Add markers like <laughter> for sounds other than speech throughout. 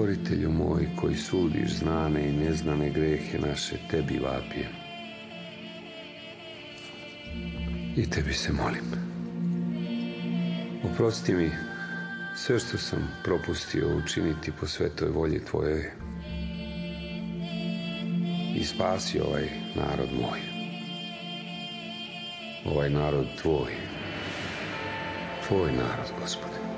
stvoritelju moj koji sudiš znane i neznane grehe naše, tebi vapijem. I tebi se molim. Oprosti mi sve što sam propustio učiniti po svetoj volji Tvojoj i spasi ovaj narod moj. Ovaj narod Tvoj. Tvoj narod, Gospode.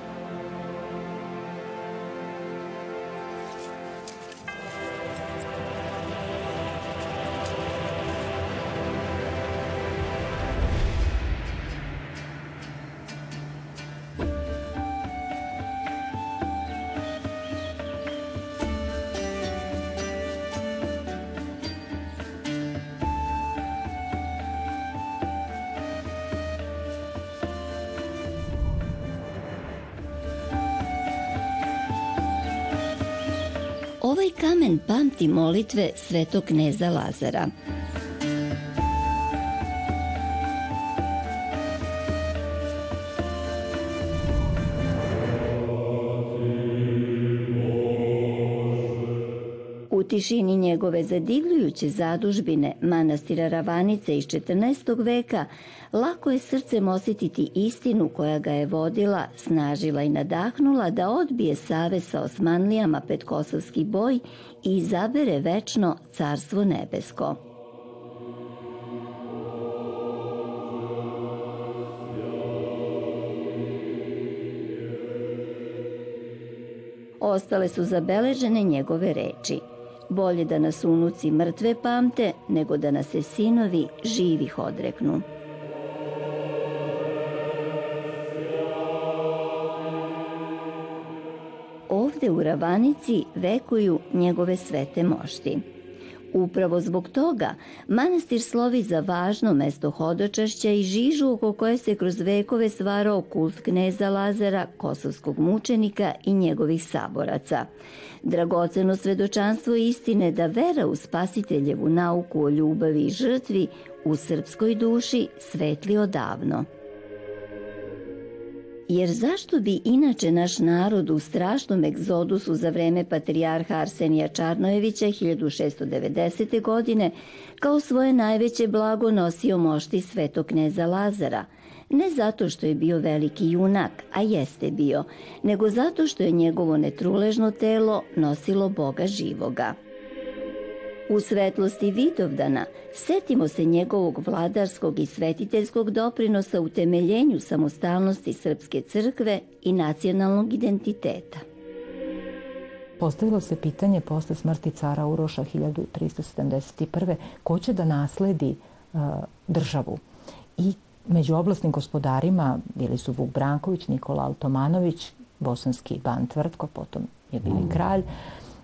Pamti molitve svetog kneza Lazara. Tišini njegove zadivljujuće zadužbine manastira Ravanice iz 14. veka lako je srcem osjetiti istinu koja ga je vodila, snažila i nadahnula da odbije save sa Osmanlijama pred kosovski boj i izabere večno carstvo nebesko. Ostale su zabeležene njegove reči – Bolje da nas unuci mrtve pamte, nego da nas se sinovi živih odreknu. Ovde u Ravanici vekuju njegove svete mošti. Upravo zbog toga manastir slovi za važno mesto hodočašća i žižu oko koje se kroz vekove stvarao kult kneza Lazara, kosovskog mučenika i njegovih saboraca. Dragoceno svedočanstvo istine da vera u spasiteljevu nauku o ljubavi i žrtvi u srpskoj duši svetli odavno. Jer zašto bi inače naš narod u strašnom egzodusu za vreme patrijarha Arsenija Čarnojevića 1690. godine kao svoje najveće blago nosio mošti svetog kneza Lazara, ne zato što je bio veliki junak, a jeste bio, nego zato što je njegovo netruležno telo nosilo Boga živoga. U svetlosti Vidovdana setimo se njegovog vladarskog i svetiteljskog doprinosa u temeljenju samostalnosti Srpske crkve i nacionalnog identiteta. Postavilo se pitanje posle smrti cara Uroša 1371. ko će da nasledi uh, državu. I među oblastnim gospodarima bili su Vuk Branković, Nikola Altomanović, bosanski ban Tvrtko, potom je bili mm. kralj,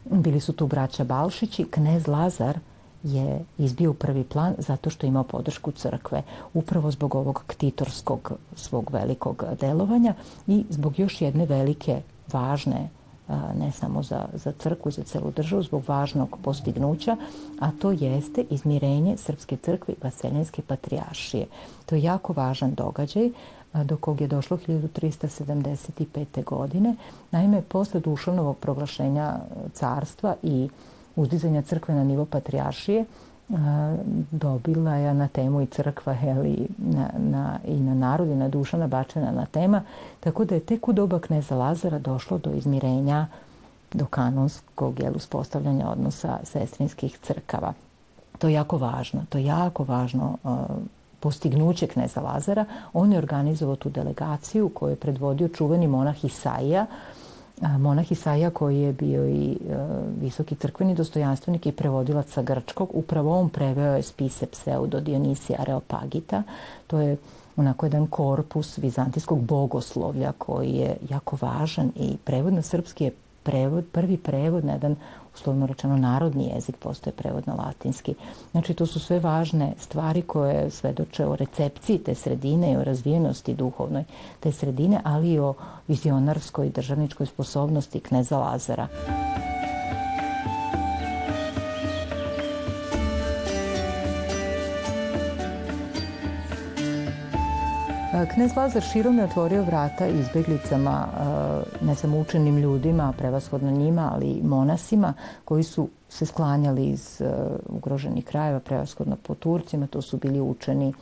Bili su tu braća Balšić i knez Lazar je izbio prvi plan zato što je imao podršku crkve, upravo zbog ovog ktitorskog svog velikog delovanja i zbog još jedne velike, važne ne samo za, za crkvu, za celu državu, zbog važnog postignuća, a to jeste izmirenje Srpske crkve i Vaseljenske patrijaršije. To je jako važan događaj do kog je došlo 1375. godine. Naime, posle dušovnog proglašenja carstva i uzdizanja crkve na nivo patrijaršije, dobila je na temu i crkva heli, na, na, i na narod i na duša nabačena na tema, tako da je tek u doba kneza Lazara došlo do izmirenja do kanonskog jel, uspostavljanja odnosa sestrinskih crkava. To je jako važno, to je jako važno postignuće kneza Lazara. On je organizovao tu delegaciju koju je predvodio čuveni monah Isaija, monah Isaija koji je bio i uh, visoki crkveni dostojanstvenik i prevodilac sa grčkog. Upravo on preveo je spise pseudo Dionisija Areopagita. To je onako jedan korpus vizantijskog bogoslovlja koji je jako važan i prevod na srpski je prevod, prvi prevod na jedan uslovno rečeno narodni jezik, postoje prevod na latinski. Znači to su sve važne stvari koje svedoče o recepciji te sredine i o razvijenosti duhovnoj te sredine, ali i o vizionarskoj i državničkoj sposobnosti kneza Lazara. Knez Lazar širom je otvorio vrata izbeglicama, ne samo učenim ljudima, prevashodno njima, ali i monasima koji su se sklanjali iz ugroženih krajeva, prevashodno po Turcima, to su bili učeni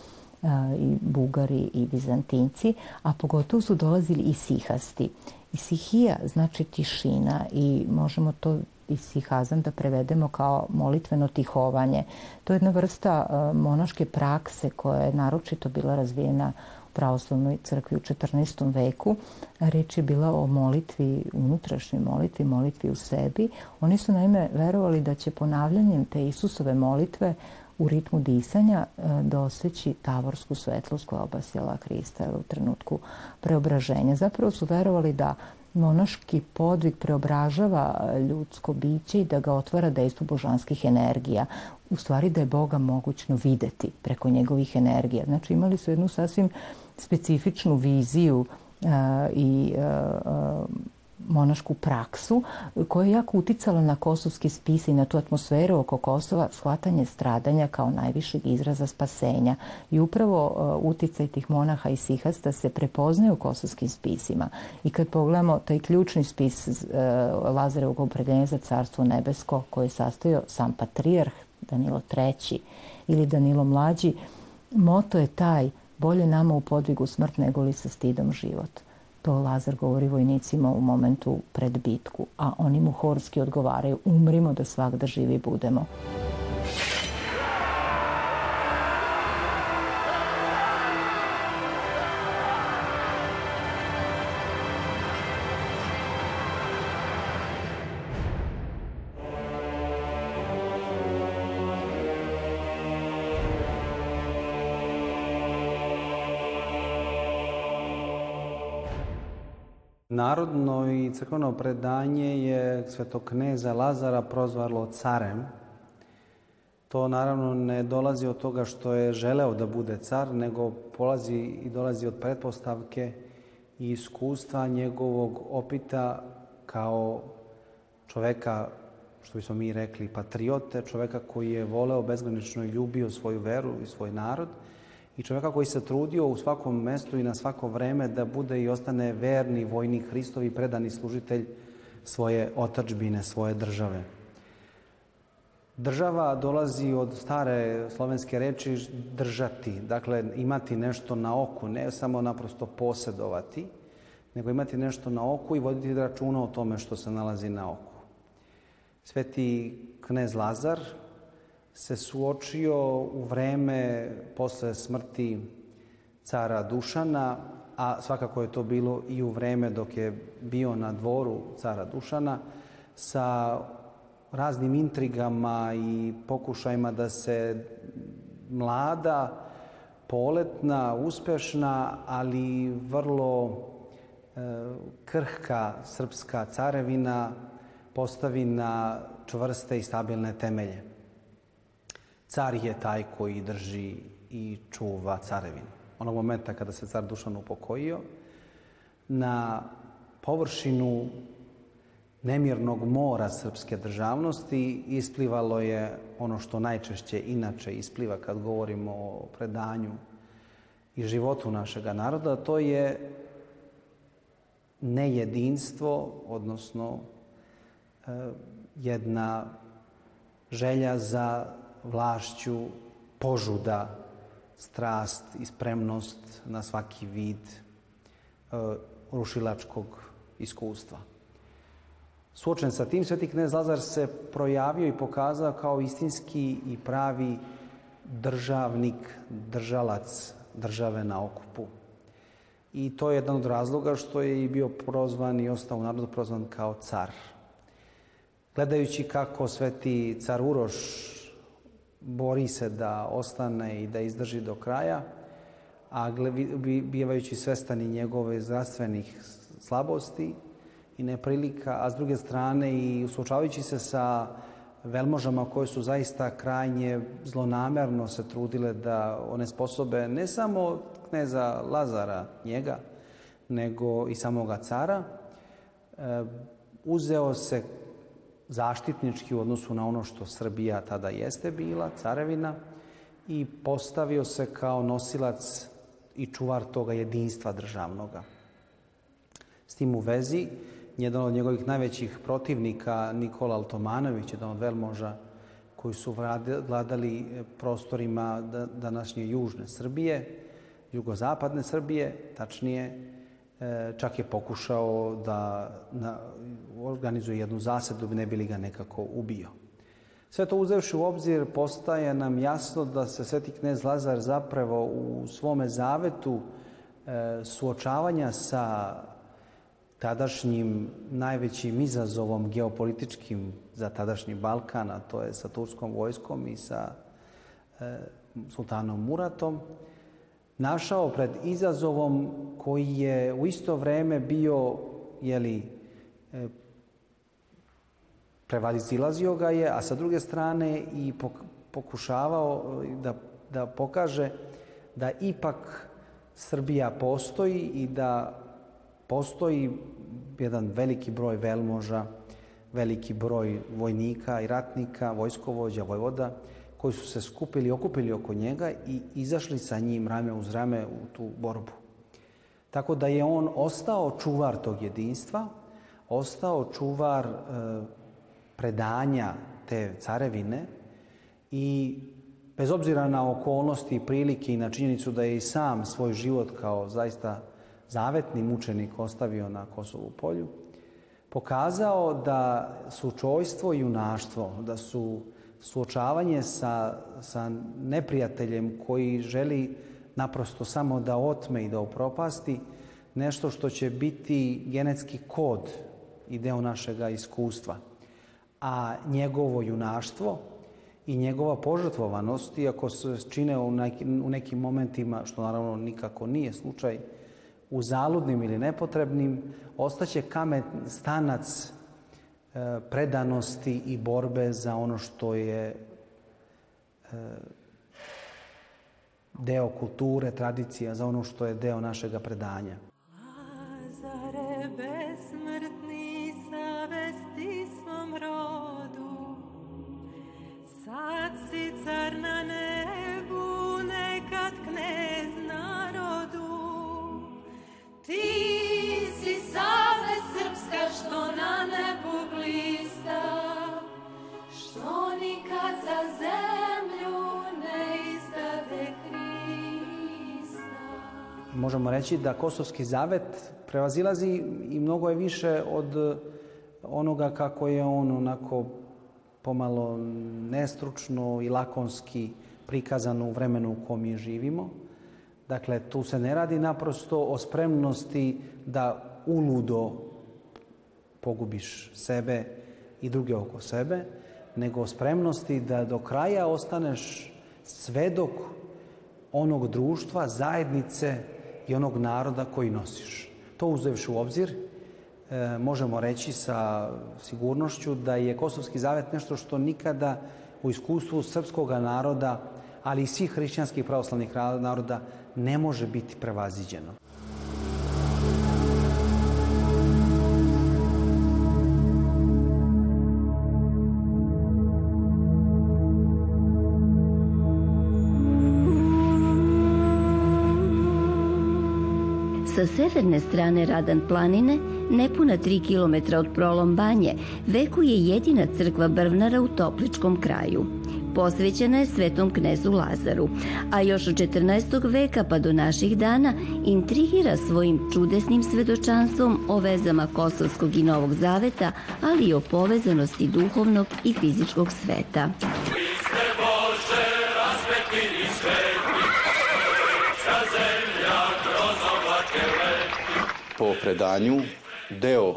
i Bugari i Bizantinci, a pogotovo su dolazili i sihasti. I sihija znači tišina i možemo to i sihazam da prevedemo kao molitveno tihovanje. To je jedna vrsta monaške prakse koja je naročito bila razvijena pravoslavnoj crkvi u 14. veku. Reč je bila o molitvi, unutrašnjoj molitvi, molitvi u sebi. Oni su naime verovali da će ponavljanjem te Isusove molitve u ritmu disanja e, doseći tavorsku svetlost koja obasjala Hrista u trenutku preobraženja. Zapravo su verovali da monaški podvig preobražava ljudsko biće i da ga otvara dejstvu božanskih energija. U stvari da je Boga mogućno videti preko njegovih energija. Znači imali su jednu sasvim specifičnu viziju uh, i uh, monašku praksu koja je jako uticala na kosovski spis i na tu atmosferu oko Kosova, shvatanje stradanja kao najvišeg izraza spasenja. I upravo uh, uticaj tih monaha i sihasta se prepoznaje u kosovskim spisima. I kad pogledamo taj ključni spis uh, Lazarevog opredeljenja za carstvo nebesko koje je sastavio sam patrijarh Danilo III ili Danilo Mlađi, moto je taj bolje nama u podvigu smrt nego li sa stidom život. To Lazar govori vojnicima u momentu pred bitku, a oni mu horski odgovaraju umrimo da svak da živi budemo. Narodno i crkveno predanje je svetog kneza Lazara prozvalo carem. To naravno ne dolazi od toga što je želeo da bude car, nego polazi i dolazi od pretpostavke i iskustva njegovog opita kao čoveka, što bismo mi rekli, patriote, čoveka koji je voleo bezgranično i ljubio svoju veru i svoj narod – i čoveka koji se trudio u svakom mestu i na svako vreme da bude i ostane verni vojnik Hristovi predani služitelj svoje otačbine, svoje države. Država dolazi od stare slovenske reči držati, dakle imati nešto na oku, ne samo naprosto posedovati, nego imati nešto na oku i voditi računa o tome što se nalazi na oku. Sveti knez Lazar, se suočio u vreme posle smrti cara Dušana, a svakako je to bilo i u vreme dok je bio na dvoru cara Dušana, sa raznim intrigama i pokušajima da se mlada, poletna, uspešna, ali vrlo e, krhka srpska carevina postavi na čvrste i stabilne temelje. Car je taj koji drži i čuva carevinu. Onog momenta kada se car Dušan upokojio, na površinu nemirnog mora srpske državnosti isplivalo je ono što najčešće inače ispliva kad govorimo o predanju i životu našega naroda, to je nejedinstvo, odnosno e, jedna želja za vlašću požuda, strast i spremnost na svaki vid e, rušilačkog iskustva. Suočen sa tim, sveti knez Lazar se projavio i pokazao kao istinski i pravi državnik, držalac države na okupu. I to je jedan od razloga što je i bio prozvan i ostao u narodu prozvan kao car. Gledajući kako sveti car Uroš bori se da ostane i da izdrži do kraja, a bivajući svestan i njegove zdravstvenih slabosti i neprilika, a s druge strane i suočavajući se sa velmožama koje su zaista krajnje zlonamerno se trudile da one sposobe ne samo kneza Lazara, njega, nego i samoga cara, e, uzeo se zaštitnički u odnosu na ono što Srbija tada jeste bila, carevina, i postavio se kao nosilac i čuvar toga jedinstva državnoga. S tim u vezi, jedan od njegovih najvećih protivnika, Nikola Altomanović, jedan od velmoža koji su vladali prostorima današnje južne Srbije, jugozapadne Srbije, tačnije, e, čak je pokušao da na, organizuje jednu zasedu, ne bi li ga nekako ubio. Sve to uzevši u obzir, postaje nam jasno da se sveti knez Lazar zapravo u svome zavetu e, suočavanja sa tadašnjim najvećim izazovom geopolitičkim za tadašnji Balkan, a to je sa turskom vojskom i sa e, sultanom Muratom, našao pred izazovom koji je u isto vreme bio jeli, prevalizilazio ga je, a sa druge strane i pokušavao e, da, da pokaže da ipak Srbija postoji i da postoji jedan veliki broj velmoža, veliki broj vojnika i ratnika, vojskovođa, vojvoda, koji su se skupili, okupili oko njega i izašli sa njim rame uz rame u tu borbu. Tako da je on ostao čuvar tog jedinstva, ostao čuvar e, predanja te carevine i bez obzira na okolnosti i prilike i na činjenicu da je i sam svoj život kao zaista zavetni mučenik ostavio na Kosovu polju, pokazao da su čojstvo i junaštvo, da su suočavanje sa, sa neprijateljem koji želi naprosto samo da otme i da upropasti, nešto što će biti genetski kod i deo našega iskustva. A njegovo junaštvo i njegova požrtvovanost, iako se čine u nekim, u nekim momentima, što naravno nikako nije slučaj, u zaludnim ili nepotrebnim, ostaće kamen stanac e, predanosti i borbe za ono što je e, deo kulture, tradicija, za ono što je deo našega predanja. Lazare besmrtni savesti svom rodu, sad si car na nebu, nekad knez narodu. Ti si save srpska što na nebu blista, što nikad za zemlju ne izdade Hrista. Možemo reći da Kosovski zavet prevazilazi i mnogo je više od onoga kako je on onako pomalo nestručno i lakonski prikazano u vremenu u kom mi živimo. Dakle, tu se ne radi naprosto o spremnosti da uludo pogubiš sebe i druge oko sebe, nego o spremnosti da do kraja ostaneš svedok onog društva, zajednice i onog naroda koji nosiš. To uzevši u obzir, e, možemo reći sa sigurnošću da je Kosovski zavet nešto što nikada u iskustvu srpskog naroda, ali i svih hrišćanskih pravoslavnih naroda ne može biti prevaziđeno. Sa severne strane Radan planine, nepuna 3 km od prolom banje, veku je jedina crkva Brvnara u Topličkom kraju posvećena je svetom knezu Lazaru, a još od 14. veka pa do naših dana intrigira svojim čudesnim svedočanstvom o vezama Kosovskog i Novog Zaveta, ali i o povezanosti duhovnog i fizičkog sveta. Po predanju, deo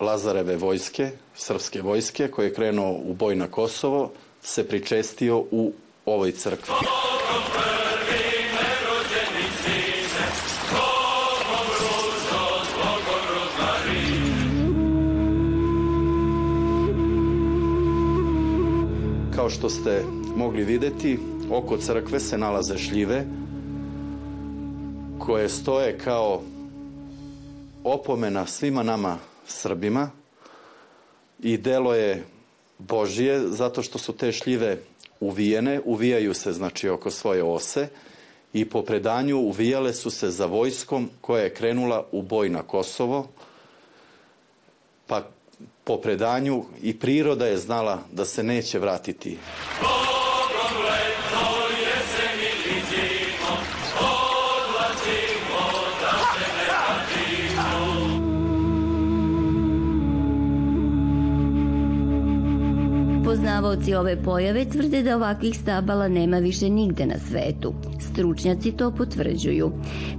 Lazareve vojske, srpske vojske, koje je krenuo u boj na Kosovo, se pričestio u ovoj crkvi. Kao što ste mogli videti, oko crkve se nalaze šljive koje stoje kao opomena svima nama Srbima i delo je Božije zato što su te šljive uvijene, uvijaju se znači oko svoje ose i po predanju uvijale su se za vojskom koja je krenula u boj na Kosovo, pa po predanju i priroda je znala da se neće vratiti. Poznavaoci ove pojave tvrde da ovakvih stabala nema više nigde na svetu. Stručnjaci to potvrđuju.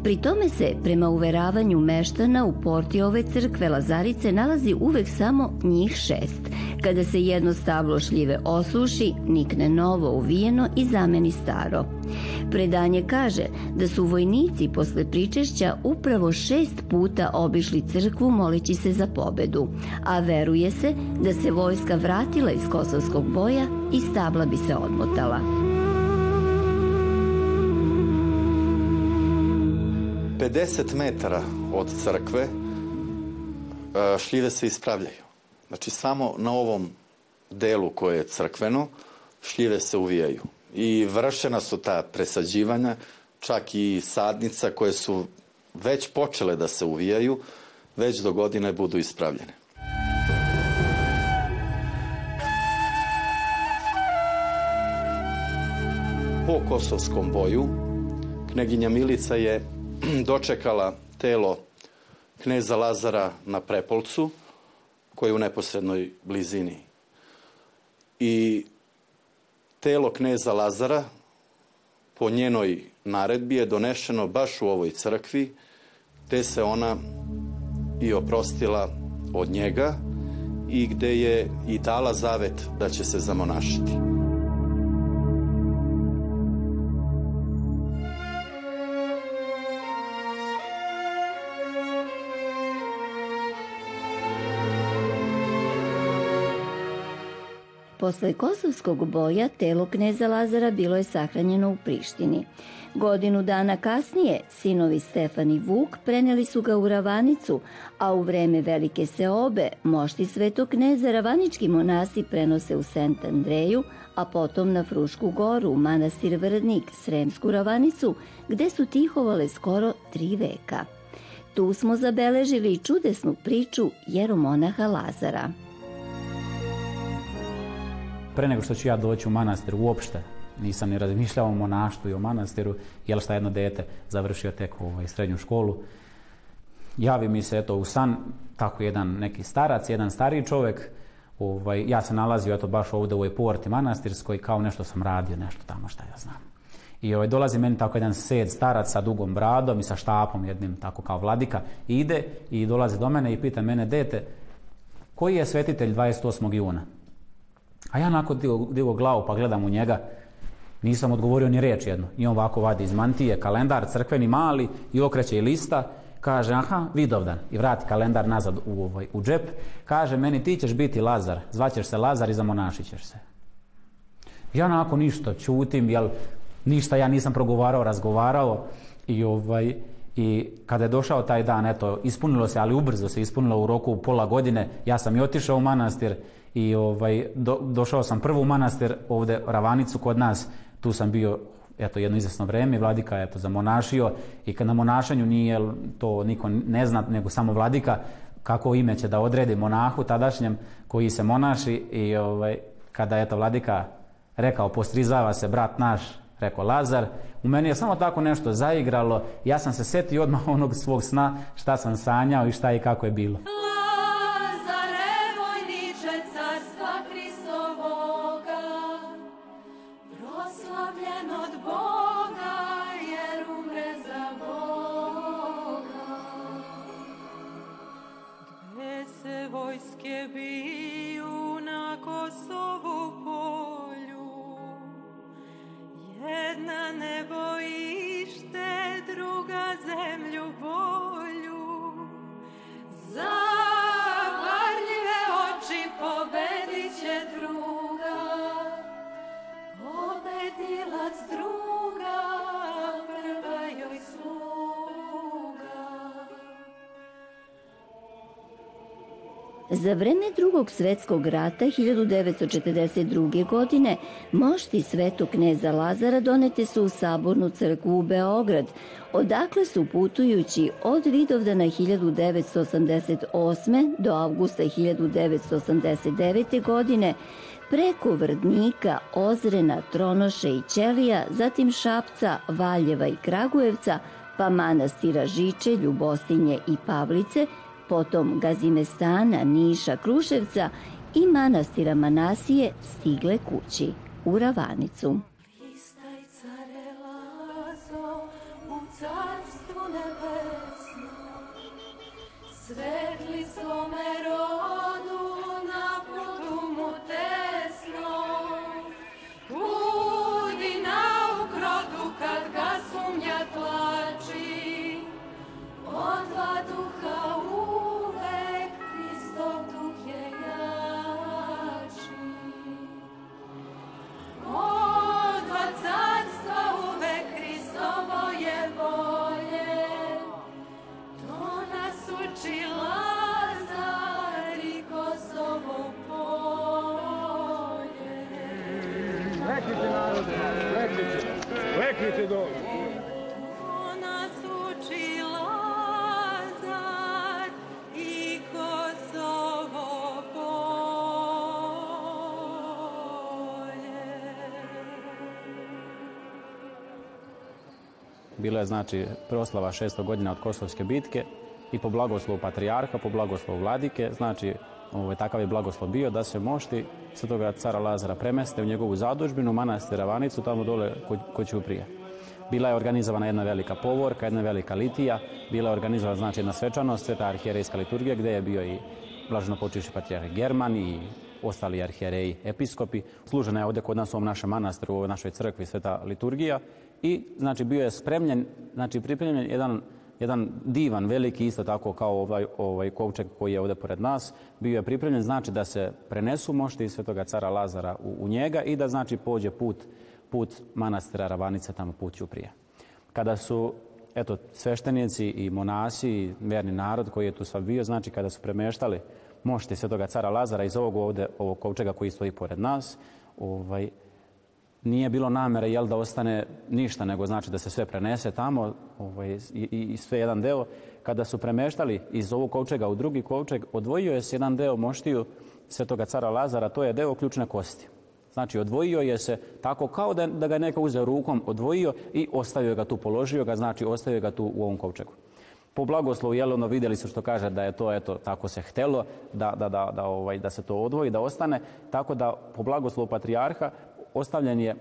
Pri tome se, prema uveravanju meštana, u porti ove crkve Lazarice nalazi uvek samo njih šest. Kada se jedno stablo šljive osuši, nikne novo uvijeno i zameni staro. Predanje kaže da su vojnici posle pričešća upravo šest puta obišli crkvu molići se za pobedu, a veruje se da se vojska vratila iz kosovskog boja i stabla bi se odmotala. Pedeset metara od crkve e, šljive se ispravljaju. Znači samo na ovom delu koje je crkveno šljive se uvijaju i vršena su ta presađivanja, čak i sadnica koje su već počele da se uvijaju, već do godine budu ispravljene. Po kosovskom boju kneginja Milica je <clears throat> dočekala telo kneza Lazara na Prepolcu, koji je u neposrednoj blizini. I telo kneza Lazara po njenoj naredbi je donešeno baš u ovoj crkvi gde se ona i oprostila od njega i gde je i dala zavet da će se zamonašiti. Posle kosovskog boja telo kneza Lazara bilo je sahranjeno u Prištini. Godinu dana kasnije sinovi Stefan i Vuk preneli su ga u Ravanicu, a u vreme Velike Seobe mošti svetog kneza Ravanički monasi prenose u Sent Andreju, a potom na Frušku goru manastir Vrdnik, Sremsku Ravanicu, gde su tihovale skoro tri veka. Tu smo zabeležili čudesnu priču jeromonaha Lazara pre nego što ću ja doći u manastir uopšte, nisam ni razmišljao o monaštvu i o manastiru, jel šta jedno dete završio tek ovaj, srednju školu. Javi mi se eto u san tako jedan neki starac, jedan stariji čovek, ovaj, ja se nalazio eto baš ovde u ovoj porti manastirskoj kao nešto sam radio, nešto tamo šta ja znam. I ovaj, dolazi meni tako jedan sed starac sa dugom bradom i sa štapom jednim tako kao vladika ide i dolazi do mene i pita mene dete koji je svetitelj 28. juna? A ja nakon digo, digo glavu pa gledam u njega, nisam odgovorio ni reč jedno. I on ovako vadi iz mantije kalendar crkveni mali i okreće i lista, kaže aha, Vidovdan i vrati kalendar nazad u, ovaj, u džep, kaže meni ti ćeš biti Lazar, zvaćeš se Lazar i zamonašit ćeš se. Ja nakon ništa čutim, jel ništa ja nisam progovarao, razgovarao i ovaj, i kada je došao taj dan, eto, ispunilo se, ali ubrzo se ispunilo u roku pola godine, ja sam i otišao u manastir i ovaj, do, došao sam prvo u manastir ovde Ravanicu kod nas, tu sam bio eto jedno izvesno vreme, vladika je to zamonašio. I kad na monašanju nije to niko ne zna, nego samo vladika kako ime će da odredi monahu tadašnjem koji se monaši i ovaj, kada je to vladika rekao postrizava se brat naš, rekao Lazar, u meni je samo tako nešto zaigralo, ja sam se setio odmah onog svog sna šta sam sanjao i šta i kako je bilo. Za vreme drugog svetskog rata 1942. godine mošti svetog kneza Lazara donete su u sabornu crkvu u Beograd, odakle su putujući od Vidovdana 1988. do avgusta 1989. godine preko Vrdnika, Ozrena, Tronoše i Ćelija, zatim Šapca, Valjeva i Kragujevca, pa manastira Žiče, Ljubostinje i Pavlice, potom Gazimestana, Niša, Kruševca i manastira Manasije stigle kući u Ravanicu. Kleknite dole. Bila je znači proslava 600 godina od Kosovske bitke i po blagoslovu patrijarha, po blagoslovu vladike, znači ovaj, takav je blagoslov bio da se mošti svetoga cara Lazara premeste u njegovu zadužbinu, manastir Ravanicu, tamo dole kod, kod Ćuprije. Bila je organizovana jedna velika povorka, jedna velika litija, bila je organizovana znači jedna svečanost, sveta arhijerejska liturgija gdje je bio i blažno počivši patrijarh German i ostali arhijereji, episkopi. Služena je ovdje kod nas u ovom našem manastiru, u ovoj našoj crkvi sveta liturgija i znači bio je spremljen, znači pripremljen jedan jedan divan, veliki, isto tako kao ovaj, ovaj kovčeg koji je ovdje pored nas, bio je pripremljen, znači da se prenesu mošti svetoga cara Lazara u, u njega i da znači pođe put, put manastira Ravanice tamo put Ćuprije. Kada su eto, sveštenici i monasi i verni narod koji je tu sad bio, znači kada su premeštali mošti svetoga cara Lazara iz ovog ovdje, ovog kovčega koji stoji pored nas, ovaj, nije bilo namere jel da ostane ništa, nego znači da se sve prenese tamo ovaj, i, i sve jedan deo. Kada su premeštali iz ovog kovčega u drugi kovčeg, odvojio je se jedan deo moštiju svetoga cara Lazara, to je deo ključne kosti. Znači, odvojio je se tako kao da, da ga je neko uzeo rukom, odvojio i ostavio ga tu, položio ga, znači ostavio ga tu u ovom kovčegu. Po blagoslovu, jel ono vidjeli su što kaže da je to, eto, tako se htelo, da, da, da, da, ovaj, da se to odvoji, da ostane, tako da po blagoslovu patrijarha ostavljen je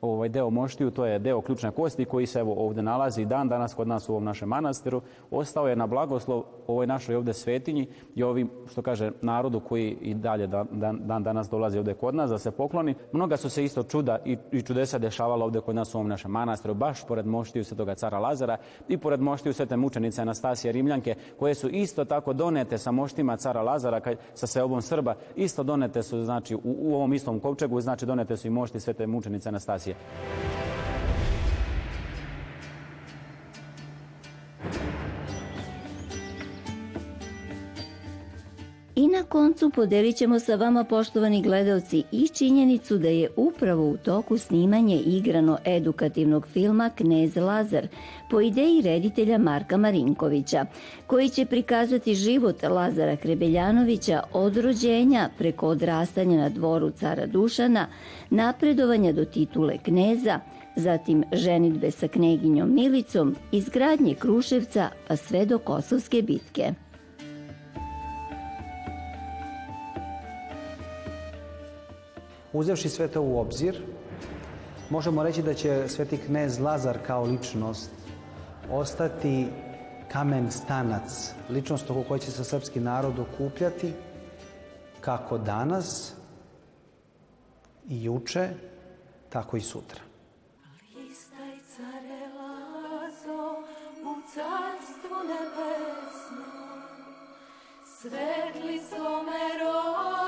ovaj deo moštiju, to je deo ključne kosti koji se evo ovdje nalazi dan danas kod nas u ovom našem manastiru. Ostao je na blagoslov ovoj našoj ovdje svetinji i ovim, što kaže, narodu koji i dalje dan, dan, dan danas dolazi ovdje kod nas da se pokloni. Mnoga su se isto čuda i, i čudesa dešavala ovdje kod nas u ovom našem manastiru, baš pored moštiju svetoga cara Lazara i pored moštiju svete mučenice Anastasije Rimljanke, koje su isto tako donete sa moštima cara Lazara, kaj, sa seobom Srba, isto donete su, znači, u, u ovom istom kovčegu, znači donete su i mošti svete mučenice Anastasije. Koncu podelit ćemo sa vama, poštovani gledalci, i činjenicu da je upravo u toku snimanje igrano edukativnog filma Knez Lazar po ideji reditelja Marka Marinkovića, koji će prikazati život Lazara Krebeljanovića od rođenja preko odrastanja na dvoru cara Dušana, napredovanja do titule kneza, zatim ženitbe sa kneginjom Milicom, izgradnje Kruševca pa sve do Kosovske bitke. Uzevši sve to u obzir, možemo reći da će sveti knez Lazar kao ličnost ostati kamen stanac, ličnost oko koje će se srpski narod okupljati kako danas i juče, tako i sutra. Listaj care Lazo u carstvu nebesno, svetli svome rodu